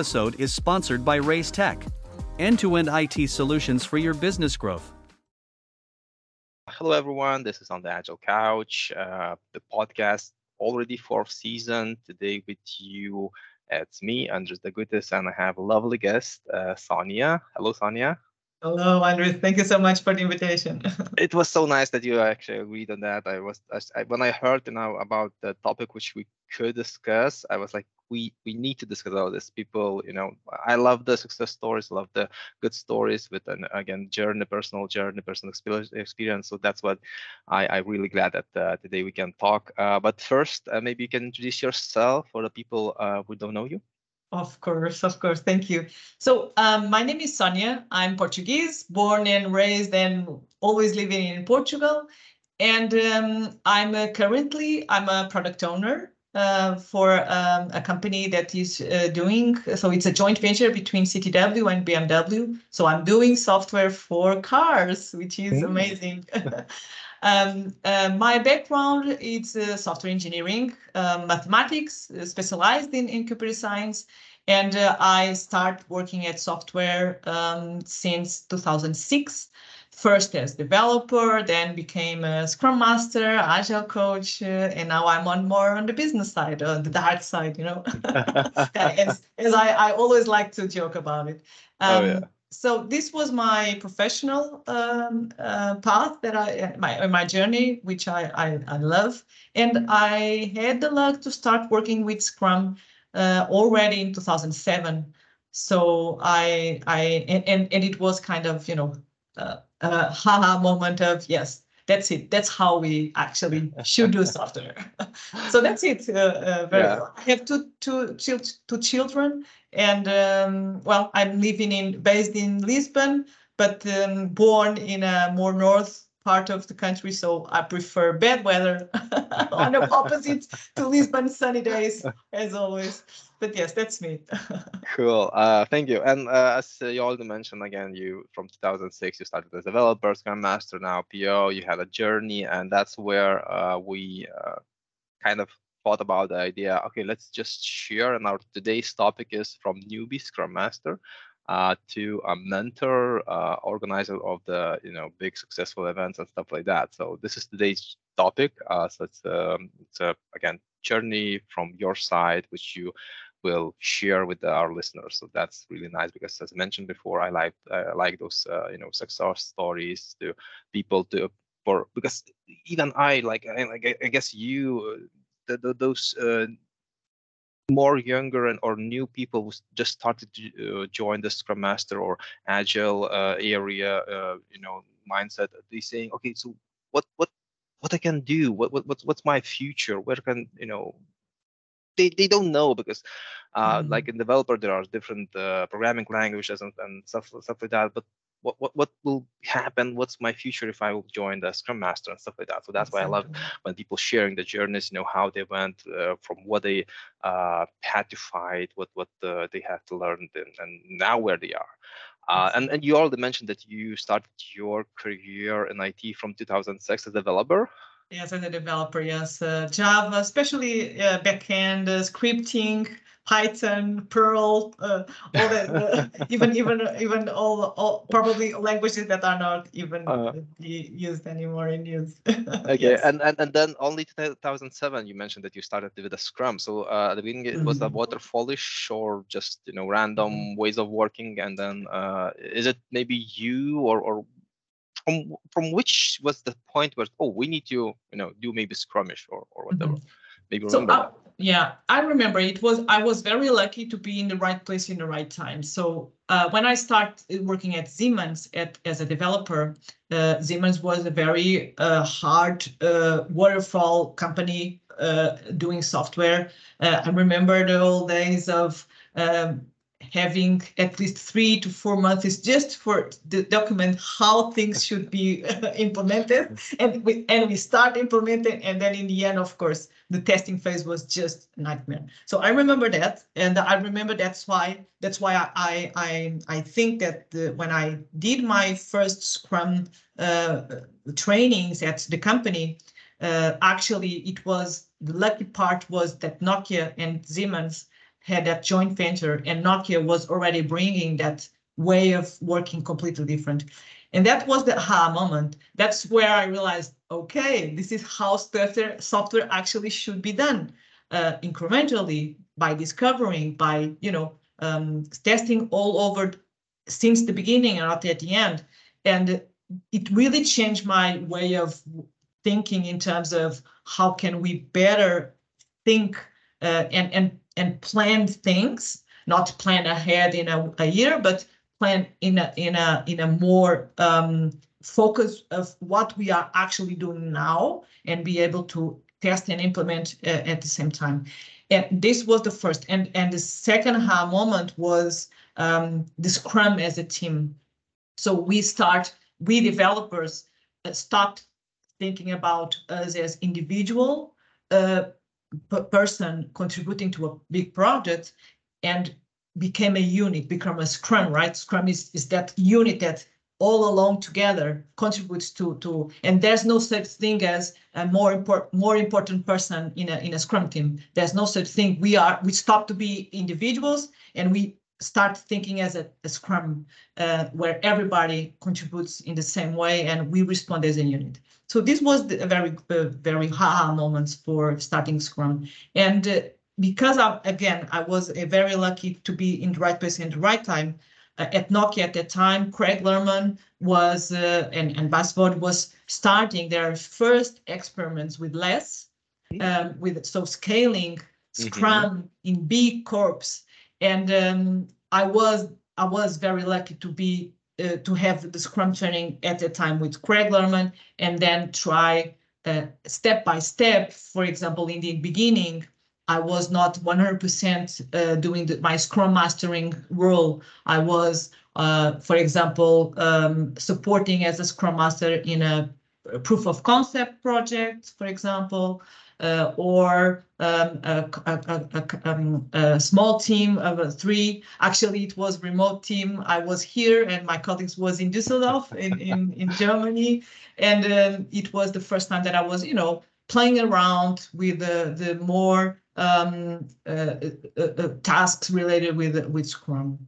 episode is sponsored by Reiz Tech, end to end IT solutions for your business growth. Hello, everyone. This is on the Agile Couch, uh, the podcast, already fourth season. Today with you, it's me, Andres Degutis, and I have a lovely guest, uh, Sonia. Hello, Sonia. Hello, Andres. Thank you so much for the invitation. it was so nice that you actually agreed on that. I was I, when I heard you know about the topic which we could discuss, I was like, we we need to discuss all this. People, you know, I love the success stories, love the good stories with an again journey, personal journey, personal experience. So that's what I I really glad that uh, today we can talk. Uh, but first, uh, maybe you can introduce yourself for the people uh, who don't know you. Of course, of course. Thank you. So um, my name is Sonia. I'm Portuguese, born and raised and always living in Portugal. And um, I'm currently I'm a product owner uh, for um, a company that is uh, doing, so it's a joint venture between CTW and BMW. So I'm doing software for cars, which is mm. amazing. um, uh, my background is uh, software engineering, uh, mathematics, specialized in, in computer science. And I start working at software um, since 2006 first as developer, then became a Scrum Master, Agile coach, uh, and now I'm on more on the business side, on the dark side, you know. as as I, I always like to joke about it. Oh, um, oh, yeah. So this was my professional um, uh, path that I my my journey, which I, I, I love, and I had the luck to start working with Scrum uh, already in 2007. So I I and, and and it was kind of you know uh, uh, haha moment of yes that's it that's how we actually should do software so that's it uh, uh, very yeah. well. i have two two two children and um, well i'm living in based in lisbon but um, born in a more north part of the country so i prefer bad weather on the opposite to lisbon sunny days as always but yes, that's me. cool. Uh, thank you. And uh, as you already mentioned, again, you from 2006 you started as a developer, Scrum Master, now PO. You had a journey, and that's where uh, we uh, kind of thought about the idea. Okay, let's just share. And our today's topic is from newbie Scrum Master. Uh, to a mentor, uh, organizer of the you know big successful events and stuff like that. So this is today's topic. Uh, so it's um, it's a again journey from your side, which you will share with our listeners. So that's really nice because, as I mentioned before, I like I like those uh, you know success stories to people to for because even I like I, I guess you the, the, those uh, more younger and or new people who just started to uh, join the Scrum Master or Agile uh, area, uh, you know, mindset. They saying, okay, so what what what I can do? What what what's what's my future? Where can you know they, they don't know because uh, mm-hmm. like in developer there are different uh, programming languages and, and stuff stuff like that but what, what what will happen what's my future if i will join the scrum master and stuff like that so that's exactly. why i love when people sharing the journeys you know how they went uh, from what they uh, had to fight what what uh, they had to learn and, and now where they are uh, and, and you already mentioned that you started your career in IT from 2006 as a developer. Yes, as a developer, yes. Uh, Java, especially uh, backend, uh, scripting, Python, Perl, uh, all that, even even even all, all probably languages that are not even uh, used anymore in use. okay, yes. and, and and then only 2007 you mentioned that you started with a Scrum. So uh, at the beginning it was mm-hmm. a waterfallish or just you know random mm-hmm. ways of working, and then uh, is it maybe you or or from from which was the point where oh we need to you know do maybe scrumish or or whatever? Mm-hmm. maybe remember. so, uh, yeah i remember it was i was very lucky to be in the right place in the right time. So uh, when i started working at siemens at, as a developer uh, siemens was a very uh, hard uh, waterfall company uh, doing software. I remember the old days of um, having at least three to four months is just for the document how things should be implemented. And we and we start implementing and then in the end of course the testing phase was just nightmare. So i remember that and i remember that's why that's why i i i think that the, when i did my first scrum uh, trainings at the company uh, actually it was the lucky part was that nokia and siemens had that joint venture and Nokia was already bringing that way of working completely different. And that was the aha moment. That's where I realized, okay, this is how software, software actually should be done uh, incrementally by discovering, by, you know, um, testing all over since the beginning and not at the end. And it really changed my way of thinking in terms of how can we better think uh, and and and plan things, not plan ahead in a, a year, but plan in a in a in a more um, focus of what we are actually doing now and be able to test and implement uh, at the same time. And this was the first. And and the second aha moment was um, the Scrum as a team. So we start, we developers uh, thinking about us as individual uh, person contributing to a big project and became a unit, become a scrum, right? Scrum is, is that unit that all along together contributes to to and there's no such thing as a more important more important person in a in a scrum team there's no such thing we are we stop to be individuals and we start thinking as a, a scrum uh, where everybody contributes in the same way and we respond as a unit. So this was the, a very, uh, very ha moments for starting scrum. And uh, because of, again, I was very lucky to be in the right place in the right time, uh, at Nokia at that time, Craig Larman was, uh, and, and Bas Vodde was starting their first experiments with LeSS, mm-hmm. um, with so scaling mm-hmm. Scrum mm -hmm. in big corps and um, I was I was very lucky to be uh, to have the Scrum training at the time with Craig Larman, and then try uh, step by step. For example, in the beginning, I was not 100% uh, doing the, my Scrum mastering role. I was, uh, for example, um, supporting as a Scrum master in a proof of concept project, for example uh, or um, a, a, a, um, a, small team of three. Actually, it was remote team. I was here and my colleagues was in Düsseldorf in, in, in Germany. And um, it was the first time that I was, you know, playing around with the, the more um, uh, uh, uh, tasks related with, with Scrum.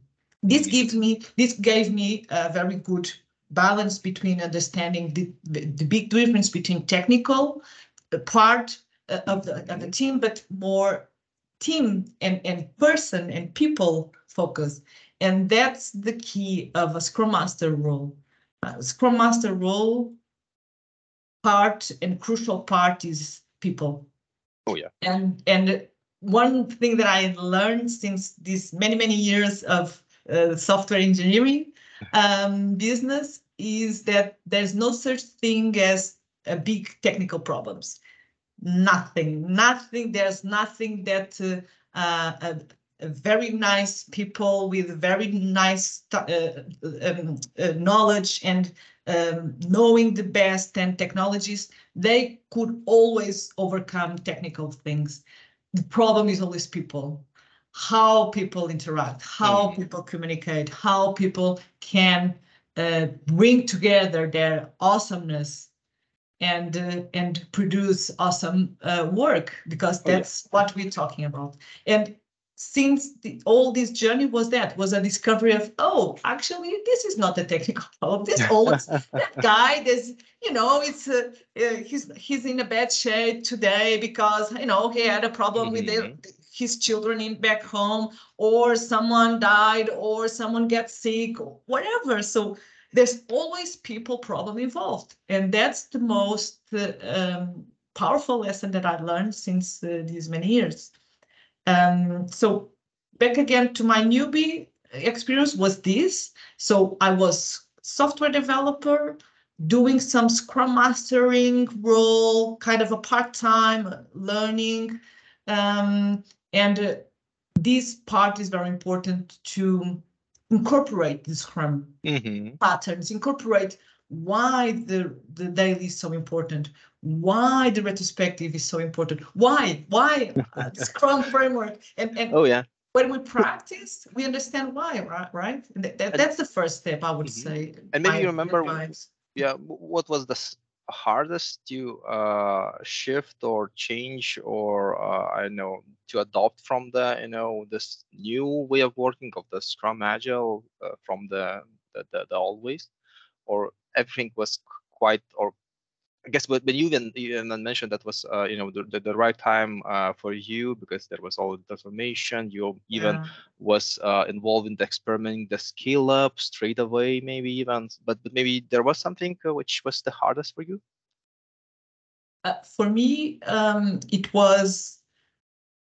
This gives me, this gave me a very good balance between understanding the, the big difference between technical part uh, of the, of the team, but more team and, and person and people focus. And that's the key of a Scrum Master role. Uh, Scrum Master role part and crucial part is people. Oh yeah. And and one thing that I learned since these many many years of uh, software engineering um, business is that there's no such thing as a big technical problems nothing, nothing. There's nothing that uh, uh, very nice people with very nice uh, um, uh, knowledge and um, knowing the best and technologies, they could always overcome technical things. The problem is always people, how people interact, how mm. people communicate, how people can uh, bring together their awesomeness and uh, and produce awesome uh, work because that's oh, yeah. what we're talking about and since the, all this journey was that was a discovery of oh actually this is not a technical problem this old that guy this you know it's uh, uh, he's he's in a bad shape today because you know he had a problem mm-hmm. with his children in back home or someone died or someone gets sick or whatever so there's always people problem involved. And that's the most uh, um, powerful lesson that I learned since uh, these many years. Um, so back again to my newbie experience was this. So I was software developer, doing some scrum mastering role, kind of a part-time learning. Um, and uh, this part is very important to incorporate the Scrum mm-hmm. patterns, incorporate why the, the daily is so important, why the retrospective is so important, why, why uh, the Scrum framework. And, and oh, yeah. When we practice, we understand why, right? right? That, that's the first step, I would mm-hmm. say. And maybe you remember, yeah, what was the hardest to uh, shift or change or uh, I know to adopt from the you know this new way of working of the Scrum Agile uh, from the the, the the always, or everything was quite or I guess, but, but you even you even mentioned that was uh, you know the, the, the right time uh, for you because there was all the transformation. You even yeah. was uh, involved in the experimenting the scale up straight away, maybe even. But, but maybe there was something uh, which was the hardest for you. Uh, for me, um, it was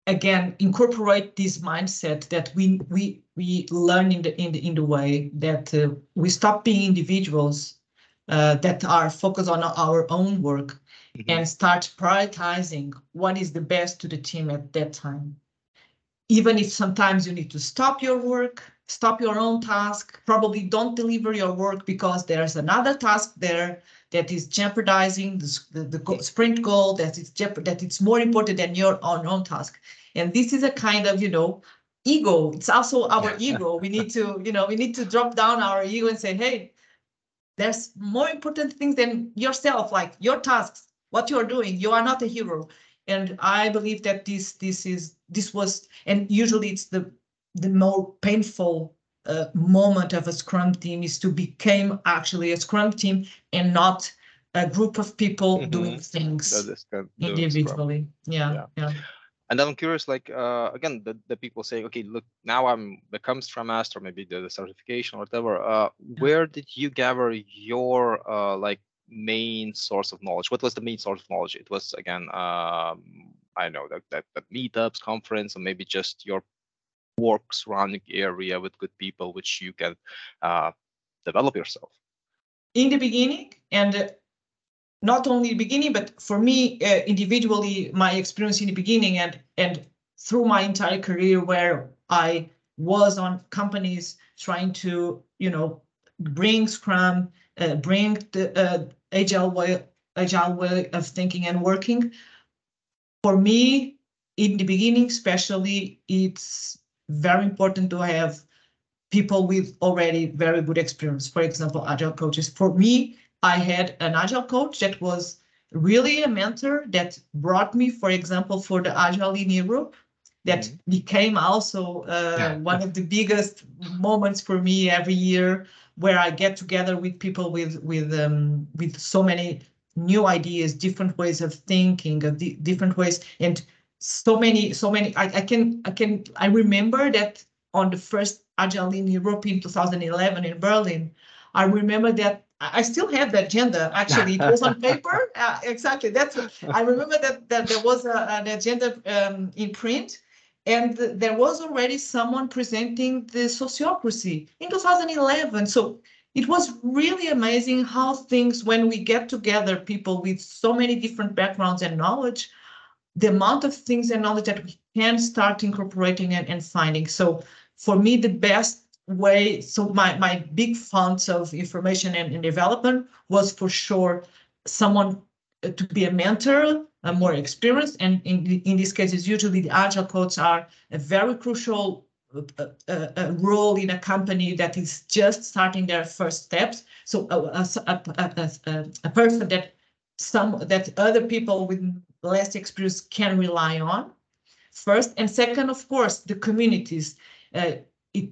again incorporate this mindset that we we we learn in the in the in the way that uh, we stop being individuals uh, that are focused on our own work mm-hmm. and start prioritizing what is the best to the team at that time. Even if sometimes you need to stop your work, stop your own task, probably don't deliver your work because there's another task there that is jeopardizing the, the, the sprint goal, that is that it's more important than your own, own task. And this is a kind of, you know, ego. It's also our ego. We need to, you know, we need to drop down our ego and say, hey, there's more important things than yourself, like your tasks, what you're doing. You are not a hero. And I believe that this this is this was and usually it's the the more painful uh, moment of a scrum team is to become actually a scrum team and not a group of people mm-hmm. doing things individually. Yeah, yeah, yeah and then i'm curious like uh, again the, the people saying okay look now i'm become scrum master maybe the, the certification or whatever. Uh, where did you gather your uh, like main source of knowledge? What was the main source of knowledge? It was again um, i know that, that, that meetups conference or maybe just your work surrounding area with good people which you can uh, develop yourself. In the beginning and not only the beginning, but for me uh, individually, my experience in the beginning and and through my entire career where I was on companies trying to, you know, bring Scrum, uh, bring the uh, agile way, agile way of thinking and working. For me, in the beginning, especially, it's very important to have people with already very good experience. For example, agile coaches. For me, I had an agile coach that was really a mentor that brought me, for example, for the Agile Lean Europe. That mm-hmm. became also uh, yeah. one of the biggest moments for me every year, where I get together with people with with um, with so many new ideas, different ways of thinking, of the different ways, and so many, so many. I, I can, I can, I remember that on the first Agile Lean Europe in 2011 in Berlin, I remember that I still have the agenda. Actually, it was on paper. Uh, exactly. That's. I remember that that there was a, an agenda um, in print, and there was already someone presenting the sociocracy in 2011. So it was really amazing how things, when we get together, people with so many different backgrounds and knowledge, the amount of things and knowledge that we can start incorporating and, and finding. So for me, the best way so my my big funds of information and, and development was for sure someone uh, to be a mentor a more experienced and in in these cases usually the agile coaches are a very crucial uh, uh, uh, role in a company that is just starting their first steps. So a, a, a, a person that some that other people with less experience can rely on first. And second of course the communities. Uh, it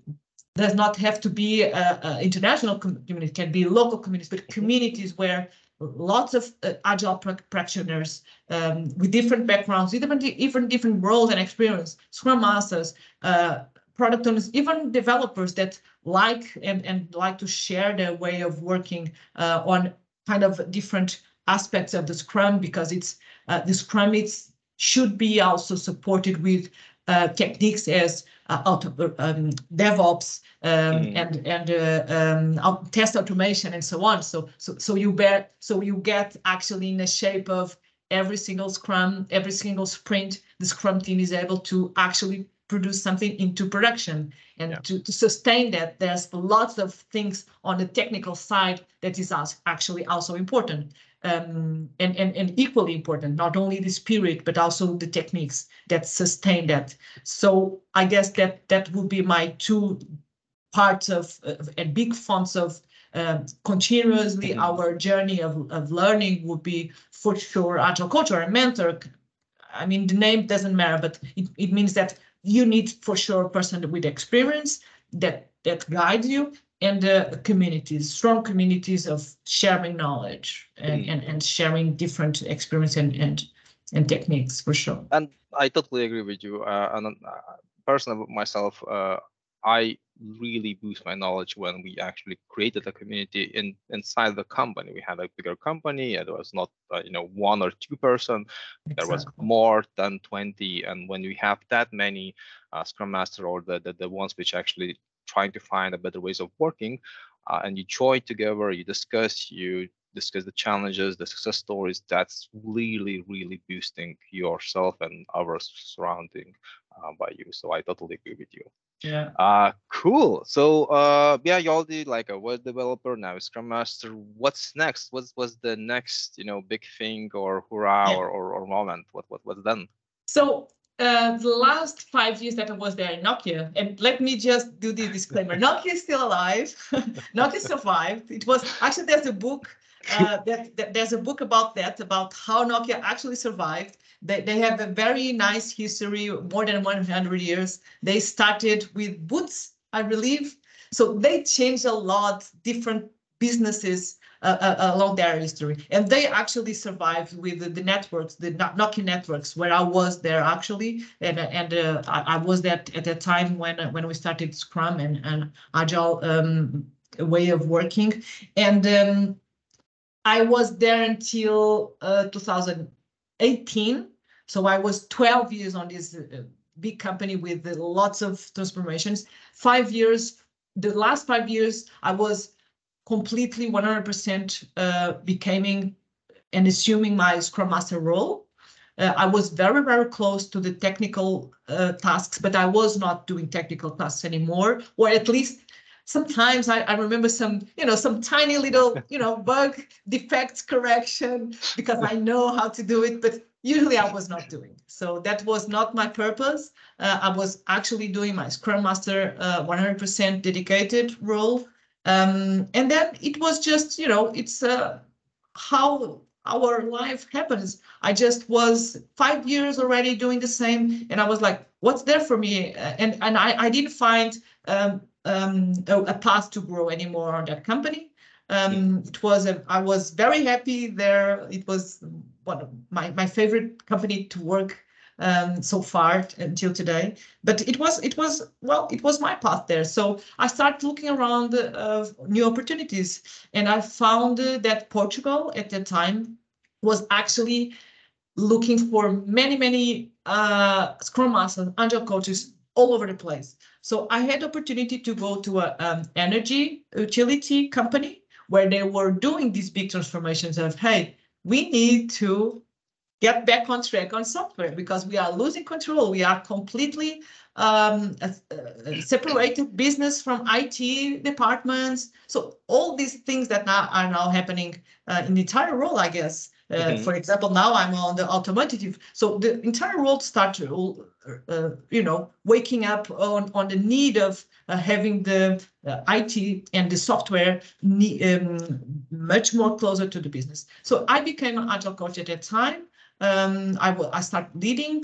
does not have to be uh, uh, international community, it can be local communities, but communities where lots of uh, agile pr practitioners um, with different backgrounds, even, even different roles and experience, scrum masters, uh, product owners, even developers that like and, and like to share their way of working on kind of different aspects of the scrum because it's the scrum it's should be also supported with techniques as auto, um, DevOps um, mm. and and uh, um, test automation and so on. So so so you bear so you get actually in the shape of every single Scrum, every single sprint, the Scrum team is able to actually produce something into production and yeah. to, to sustain that there's lots of things on the technical side that is actually also important um, and, and, and equally important, not only the spirit, but also the techniques that sustain that. So I guess that that would be my two parts of, and big fonts of um, continuously Mhm. our journey of, of learning would be for sure agile coach or a mentor. I mean, the name doesn't matter, but it, it means that you need for sure a person with experience that that guides you and uh, communities, strong communities of sharing knowledge and, Mhm. and, and sharing different experience and, and and techniques for sure. and I totally agree with you. Uh, and uh, personally, myself, uh, I really boost my knowledge when we actually created a community in inside the company. We had a bigger company. It was not uh, you know one or two person. There was more than twenty. And when we have that many uh, Scrum Master or the, the the ones which actually trying to find a better ways of working, uh, and you join together, you discuss, you discuss the challenges, the success stories. That's really, really boosting yourself and our surrounding uh, by you. So I totally agree with you. Yeah. Uh, cool. So uh, yeah, you already like a web developer now, Scrum Master. What's next? What's was the next, you know, big thing or hurrah Yeah. or, or or moment? What what what's done? So uh, the last five years that I was there in Nokia, and let me just do the disclaimer: Nokia is still alive. Nokia survived. It was actually there's a book uh, that, that there's a book about that about how Nokia actually survived. They they have a very nice history, more than 100 years. They started with boots, I believe. So they changed a lot, different businesses uh, uh, along their history. And they actually survived with the, the networks, the No- Nokia networks, where I was there actually, and and uh, I, I was there at that time when uh, when we started Scrum and and Agile um, way of working, and um, I was there until uh, 2018. So I was 12 years on this uh, big company with uh, lots of transformations. Five years, the last five years, I was completely 100% uh, becoming and assuming my Scrum Master role. Uh, I was very, very close to the technical uh, tasks, but I was not doing technical tasks anymore, or at least sometimes I, I remember some, you know, some tiny little, you know, bug defects correction because I know how to do it, but usually I was not doing. So that was not my purpose. Uh, I was actually doing my Scrum Master uh, 100% dedicated role. Um, and then it was just, you know, it's uh, how our life happens. I just was five years already doing the same, and I was like, "What's there for me?" Uh, And and I I didn't find um, um, a, a path to grow anymore on that company. Um, it was a, I was very happy there. It was one of my my favorite company to work um, so far until today. But it was it was well, it was my path there. So I started looking around uh, new opportunities, and I found uh, that Portugal at that time was actually looking for many many uh, Scrum Masters, Agile coaches all over the place. So I had opportunity to go to a um, energy utility company where they were doing these big transformations of hey, we need to get back on track on software because we are losing control. We are completely um, uh, uh, separated business from IT departments. So all these things that now are now happening uh, in the entire role, I guess. Uh, Mhm. For example, now I'm on the automotive. So the entire world started, uh, you know, waking up on, on the need of uh, having the uh, IT and the software ne- um, much more closer to the business. So I became an agile coach at that time. Um, I will I start leading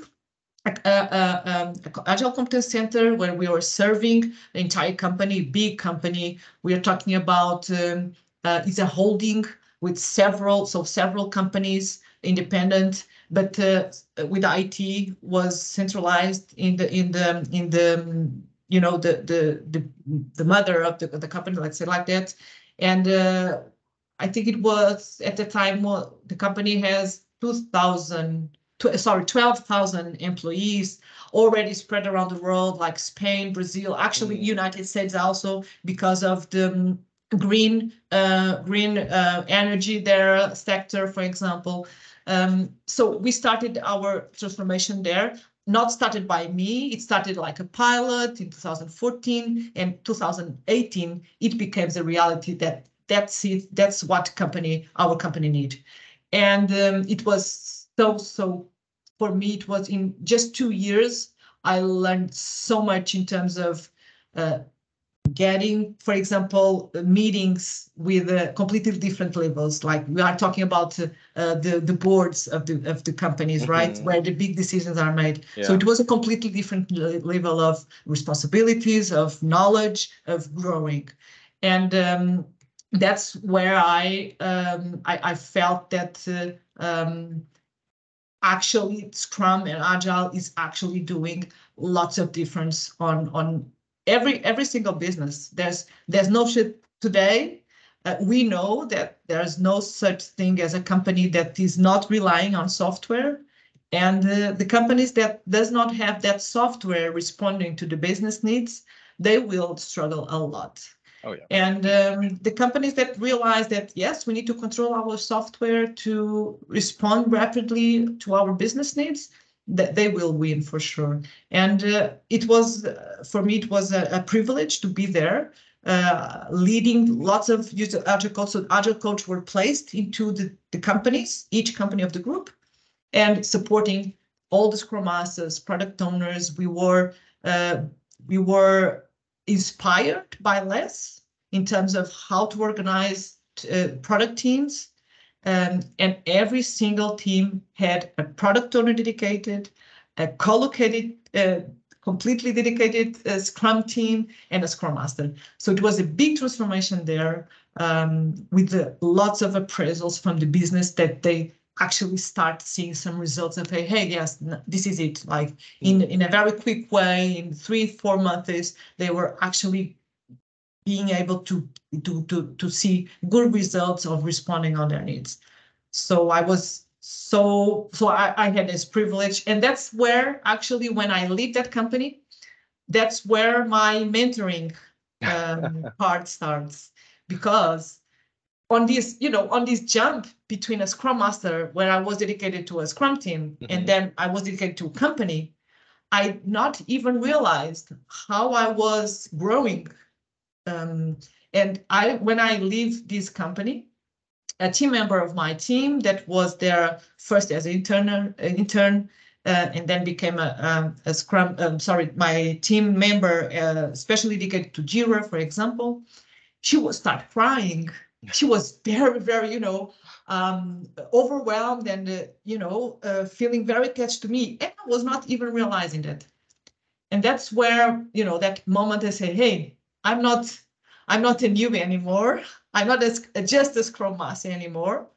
a, a, a, um, agile competence center where we were serving the entire company, big company. We are talking about um, uh, it's a holding with several so several companies independent but uh, with IT was centralized in the in the in the you know the the the, the mother of the, the company let's say like that and uh, I think it was at the time well, the company has 2000 sorry 12,000 employees already spread around the world like Spain Brazil actually Mhm. United States also because of the um, green uh, green uh, energy their sector for example. Um, so we started our transformation there not started by me. It started like a pilot in 2014 and 2018 it became the reality that that's it that's what company our company need and um, it was so so for me it was in just two years i learned so much in terms of uh, getting, for example, meetings with uh, completely different levels. Like we are talking about uh, the the boards of the of the companies, mm-hmm. right, where the big decisions are made. Yeah. So it was a completely different level of responsibilities, of knowledge, of growing, and um, that's where I, um, I, I felt that. Uh, um, actually Scrum and Agile is actually doing lots of difference on on every every single business. There's there's no shit today. Uh, we know that there's no such thing as a company that is not relying on software and uh, the companies that does not have that software responding to the business needs they will struggle a lot Oh, yeah. And um, the companies that realize that, yes, we need to control our software to respond rapidly to our business needs, that they will win for sure. And uh, it was, uh, for me, it was a, a, privilege to be there, uh, leading lots of user agile coach. So agile coach were placed into the, the companies, each company of the group, and supporting all the scrum masters, product owners. We were, uh, we were inspired by LeSS in terms of how to organize uh, product teams. Um, and every single team had a product owner dedicated, a co-located, uh, completely dedicated uh, Scrum team, and a Scrum Master. So it was a big transformation there um, with lots of appraisals from the business that they actually start seeing some results and say, hey, yes, this is it. Like in, in a very quick way, in three, four months, they were actually being able to, to, to, to see good results of responding on their needs. So I was so, so I, I had this privilege and that's where actually when I leave that company, that's where my mentoring um, part starts because on this, you know, on this jump between a Scrum Master where I was dedicated to a Scrum team mm-hmm. and then I was dedicated to a company, I not even realized how I was growing. Um, and I, when I leave this company, a team member of my team that was there first as an intern, intern uh, and then became a, um, a Scrum, um, sorry, my team member, uh, especially dedicated to Jira, for example, she would start crying she was very, very, you know, um, overwhelmed and, uh, you know, uh, feeling very attached to me. And I was not even realizing that. And that's where, you know, that moment I say, hey, I'm not, I'm not a newbie anymore. I'm not as, just a Scrum Master anymore.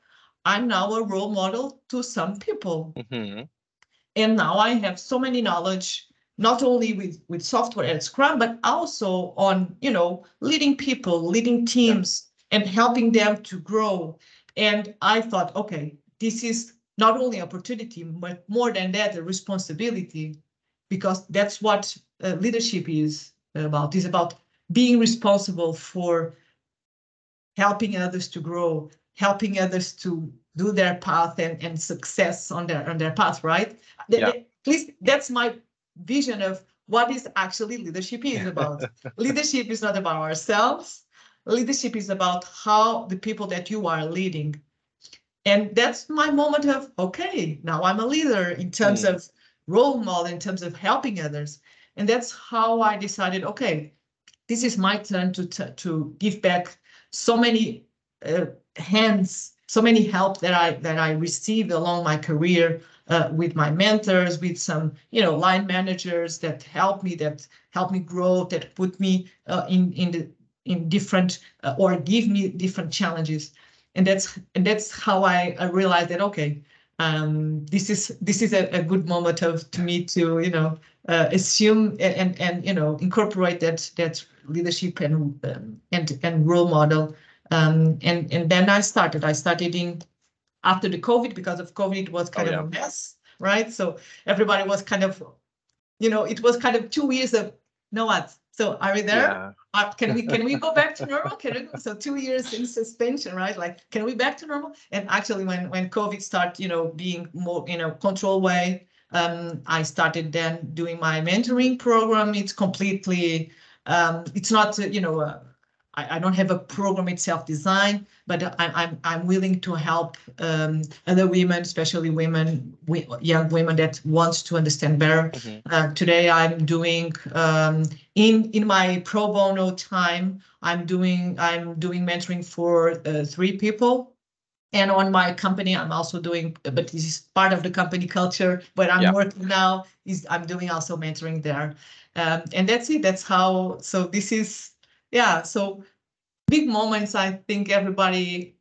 I'm now a role model to some people. Mm-hmm. And now I have so many knowledge, not only with, with software and Scrum, but also on, you know, leading people, leading teams, and helping them to grow. And I thought, okay, this is not only opportunity, but more than that, a responsibility, because that's what uh, leadership is about. Is about being responsible for helping others to grow, helping others to do their path and, and success on their on their path, right? Yeah. At least that's my vision of what is actually leadership is about. leadership is not about ourselves leadership is about how the people that you are leading. And that's my moment of, okay, now I'm a leader in terms mm. of role model, in terms of helping others. And that's how I decided, okay, this is my turn to, to give back so many uh, hands, so many help that I that I received along my career uh, with my mentors, with some you know line managers that helped me, that helped me grow, that put me uh, in in the in different uh, or give me different challenges. And that's and that's how I, I realized that okay um, this is this is a, a, good moment of to me to you know uh, assume and and you know incorporate that that leadership and um, and and role model. Um, and and then I started. I started in after the COVID because of COVID it was kind oh, of a mess right? So everybody was kind of you know it was kind of two years of you know what so are we there? Yeah. Uh, can we can we go back to normal? Can we, so two years in suspension, right? Like, can we back to normal? And actually, when when COVID started, you know, being more in a control way, um, I started then doing my mentoring program. It's completely, um, it's not, you know, uh, I, I don't have a program itself designed, but I, I'm I'm willing to help um, other women, especially women, we, young women that wants to understand better. Mhm. Uh, today, I'm doing um, in in my pro bono time. I'm doing I'm doing mentoring for uh, three people. And on my company, I'm also doing, but this is part of the company culture. But I'm Yeah. working now is I'm doing also mentoring there, um, and that's it. That's how. So this is yeah. So big moments. I think everybody.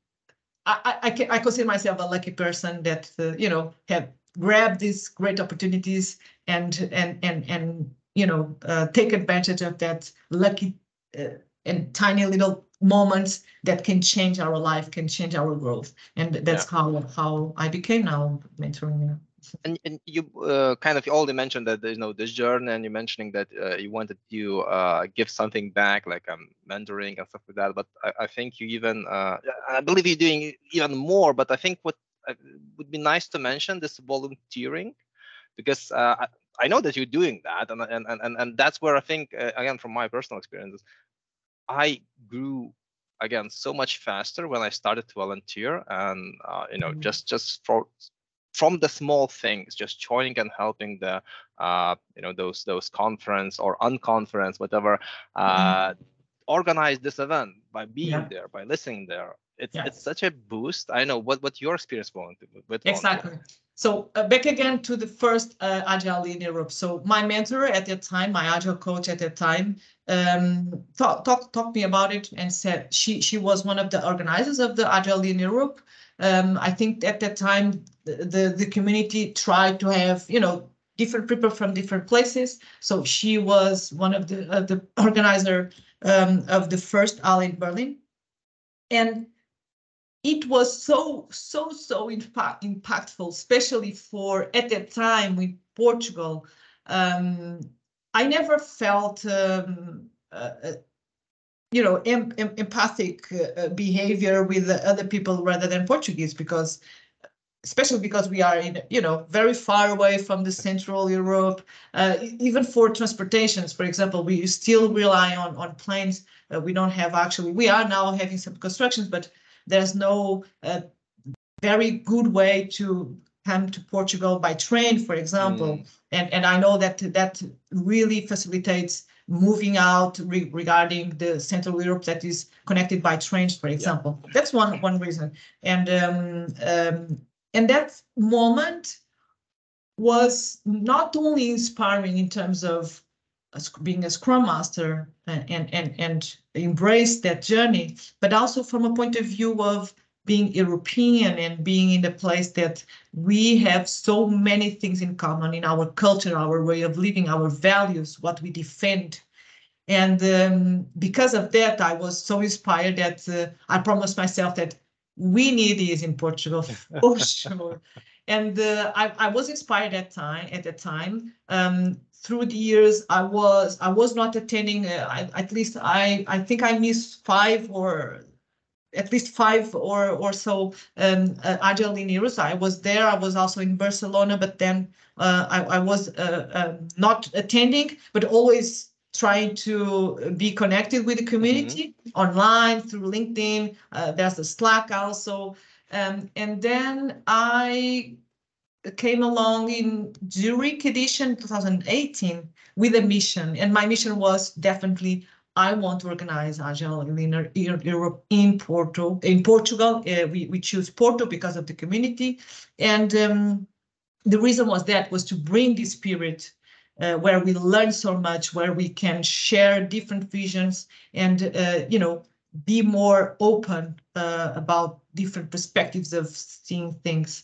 I I, I, can, I consider myself a lucky person that uh, you know have grabbed these great opportunities and and and and you know uh, take advantage of that lucky uh, and tiny little moments that can change our life, can change our growth, and that's how how I became now mentoring. And, and you uh, kind of already mentioned that you know this journey, and you're mentioning that uh, you wanted to uh, give something back, like um, mentoring and stuff like that. But I, I think you even, uh, I believe you're doing even more. But I think what uh, would be nice to mention this volunteering, because uh, I, I know that you're doing that, and and and and that's where I think uh, again from my personal experiences, I grew again so much faster when I started to volunteer, and uh, you know Mhm. just just for from the small things, just joining and helping the uh, you know those those conference or unconference, whatever, uh, organize this event by being Yeah. there, by listening there. It's Yeah. it's such a boost. I know what what your experience with. Exactly. So uh, back again to the first uh, Agile Lean Europe. So my mentor at that time, my Agile coach at that time, um, talk, talk, talked me about it and said she she was one of the organizers of the Agile Lean Europe. Um, I think at that time the, the the community tried to have you know different people from different places. So she was one of the of the organizer um, of the first ALE in Berlin, and it was so so so impact, impactful especially for at that time with portugal um, i never felt um, uh, uh, you know em- em- empathic uh, behavior with the other people rather than portuguese because especially because we are in you know very far away from the central europe uh, even for transportations for example we still rely on on planes uh, we don't have actually we are now having some constructions but there's no uh, very good way to come to Portugal by train, for example. Mm. And and I know that that really facilitates moving out re- regarding the Central Europe that is connected by trains, for example. That's one one reason. And um, um, and that moment was not only inspiring in terms of being a scrum master and, and and and embrace that journey but also from a point of view of being european and being in the place that we have so many things in common in our culture our way of living our values what we defend. And um, because of that i was so inspired that uh, i promised myself that we need this in portugal for sure. And uh, I, I was inspired at time at that time. Um, through the years i was i was not attending uh, I, at least i i think i missed five or at least five or or so um, uh, agile in I was there. I was also in Barcelona, but then uh, I, I was uh, um, not attending, but always trying to be connected with the community online through LinkedIn. Uh, there's the Slack also, um, and then I came along in Zurich edition 2018 with a mission, and my mission was definitely I want to organize Agile Lean Europe in Porto, in Portugal. Uh, we, we choose Porto because of the community. And um, the reason was that was to bring this spirit uh, where we learn so much, where we can share different visions and, uh, you know, be more open uh, about different perspectives of seeing things.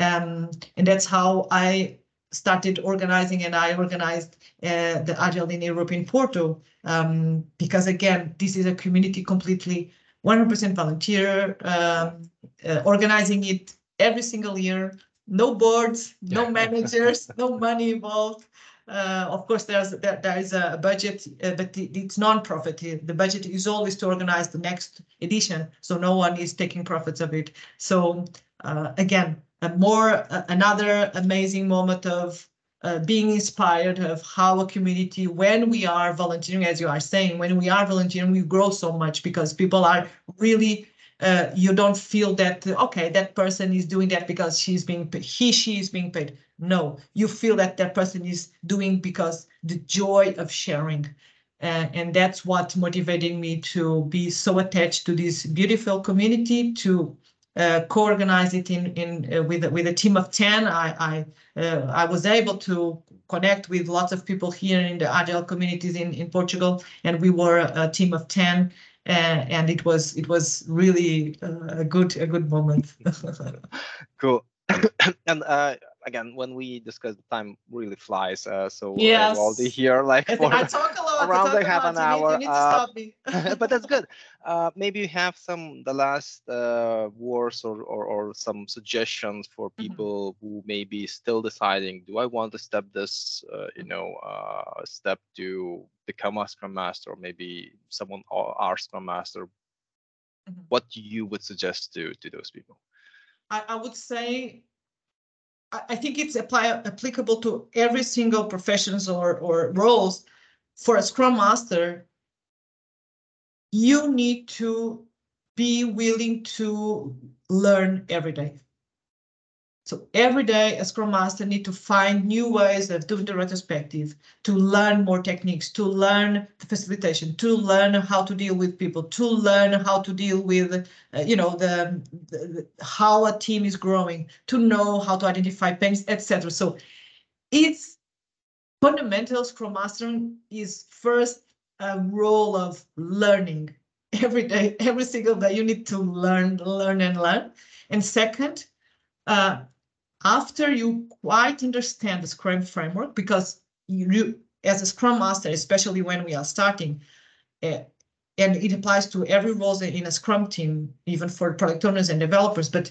Um, and that's how I started organizing and I organized uh, the Agile Lean Europe in Porto um, because again, this is a community completely 100% volunteer, um, uh, organizing it every single year, no boards, no managers, no money involved. Uh, of course, there's there, there is a budget, uh, but it, it's non-profit. The budget is always to organize the next edition, so no one is taking profits of it. So uh, again, more another amazing moment of uh, being inspired of how a community, when we are volunteering, as you are saying, when we are volunteering, we grow so much because people are really, uh, you don't feel that, okay, that person is doing that because she's being he, she is being paid. No, you feel that that person is doing because the joy of sharing. Uh, and that's what motivated me to be so attached to this beautiful community, to uh, co-organize it in in uh, with with a team of 10 i i uh, i was able to connect with lots of people here in the agile communities in in portugal and we were a team of 10 uh, and it was it was really uh, a good a good moment. Cool. And uh, again, when we discuss the time really flies. Uh, so yes. uh, Waldy here, like for I talk a lot, around like half an you hour. Need, need uh, but that's good. Uh, maybe you have some the last uh, words or, or, or some suggestions for mm-hmm. people mm -hmm. who may be still deciding, do I want to step this, uh, you know, uh, step to become a Scrum Master, or maybe someone or our Scrum Master? Mm -hmm. What you would suggest to to those people? I, I would say I think it's apply, applicable to every single professions or, or roles. For a Scrum Master, you need to be willing to learn every day. So every day a Scrum Master need to find new ways of doing the retrospective, to learn more techniques, to learn the facilitation, to learn how to deal with people, to learn how to deal with, uh, you know, the, the, how a team is growing, to know how to identify pains, etc. So it's fundamental Scrum Mastering is first a role of learning every day, every single day. You need to learn, learn, and learn. And second, uh, after you quite understand the Scrum framework, because you, as a Scrum Master, especially when we are starting, uh, and it applies to every role in a Scrum team, even for product owners and developers. But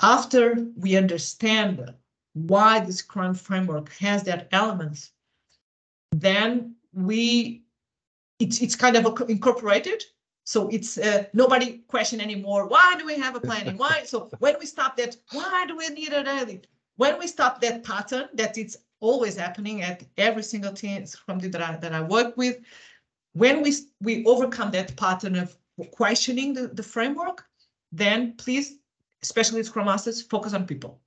after we understand why the Scrum framework has that elements, then we it's it's kind of incorporated so it's uh, nobody question anymore. Why do we have a planning? Why? So when we stop that, why do we need a daily? When we stop that pattern, that it's always happening at every single team from that I, that I work with, when we we overcome that pattern of questioning the, the framework, then please, especially Scrum Masters, focus on people.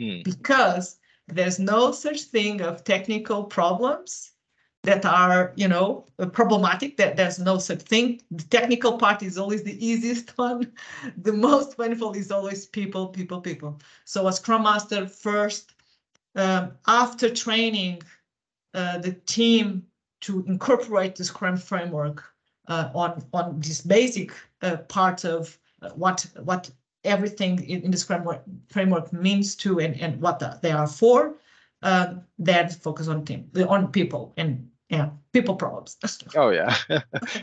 Mm. Because there's no such thing of technical problems that are, you know, problematic, that there's no such thing. The technical part is always the easiest one. The most painful is always people, people, people. So a Scrum Master first, um, after training uh, the team to incorporate the Scrum framework uh, on, on this basic uh, part of uh, what, what everything in, in the Scrum framework means to and, and what the, they are for, um, then focus on team, on people and yeah people problems. Oh yeah.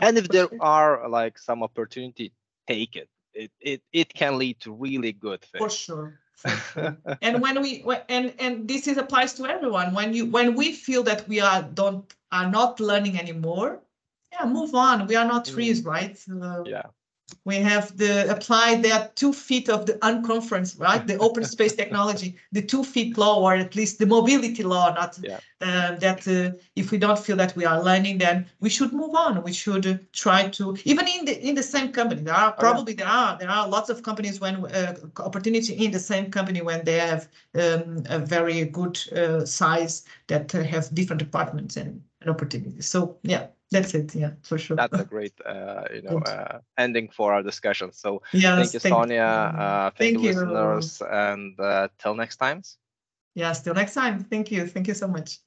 And if there are like some opportunity take it. It it, it can lead to really good things. For sure, for sure. and when we and and this is applies to everyone. When you when we feel that we are don't are not learning anymore yeah move on. We are not trees mm. right? Uh, yeah we have the applied that two feet of the unconference, right? The open space technology, the two feet law, or at least the mobility law. Not yeah. uh, that uh, if we don't feel that we are learning, then we should move on. We should try to even in the in the same company. There are probably oh, yeah. there are there are lots of companies when uh, opportunity in the same company when they have um, a very good uh, size that have different departments and, and opportunities. So yeah that's it yeah for sure. That's a great uh, you know uh, ending for our discussion. So yes, thank you thank sonia uh, thank, thank, you, listeners and uh, till next time yes till next time. Thank you. Thank you so much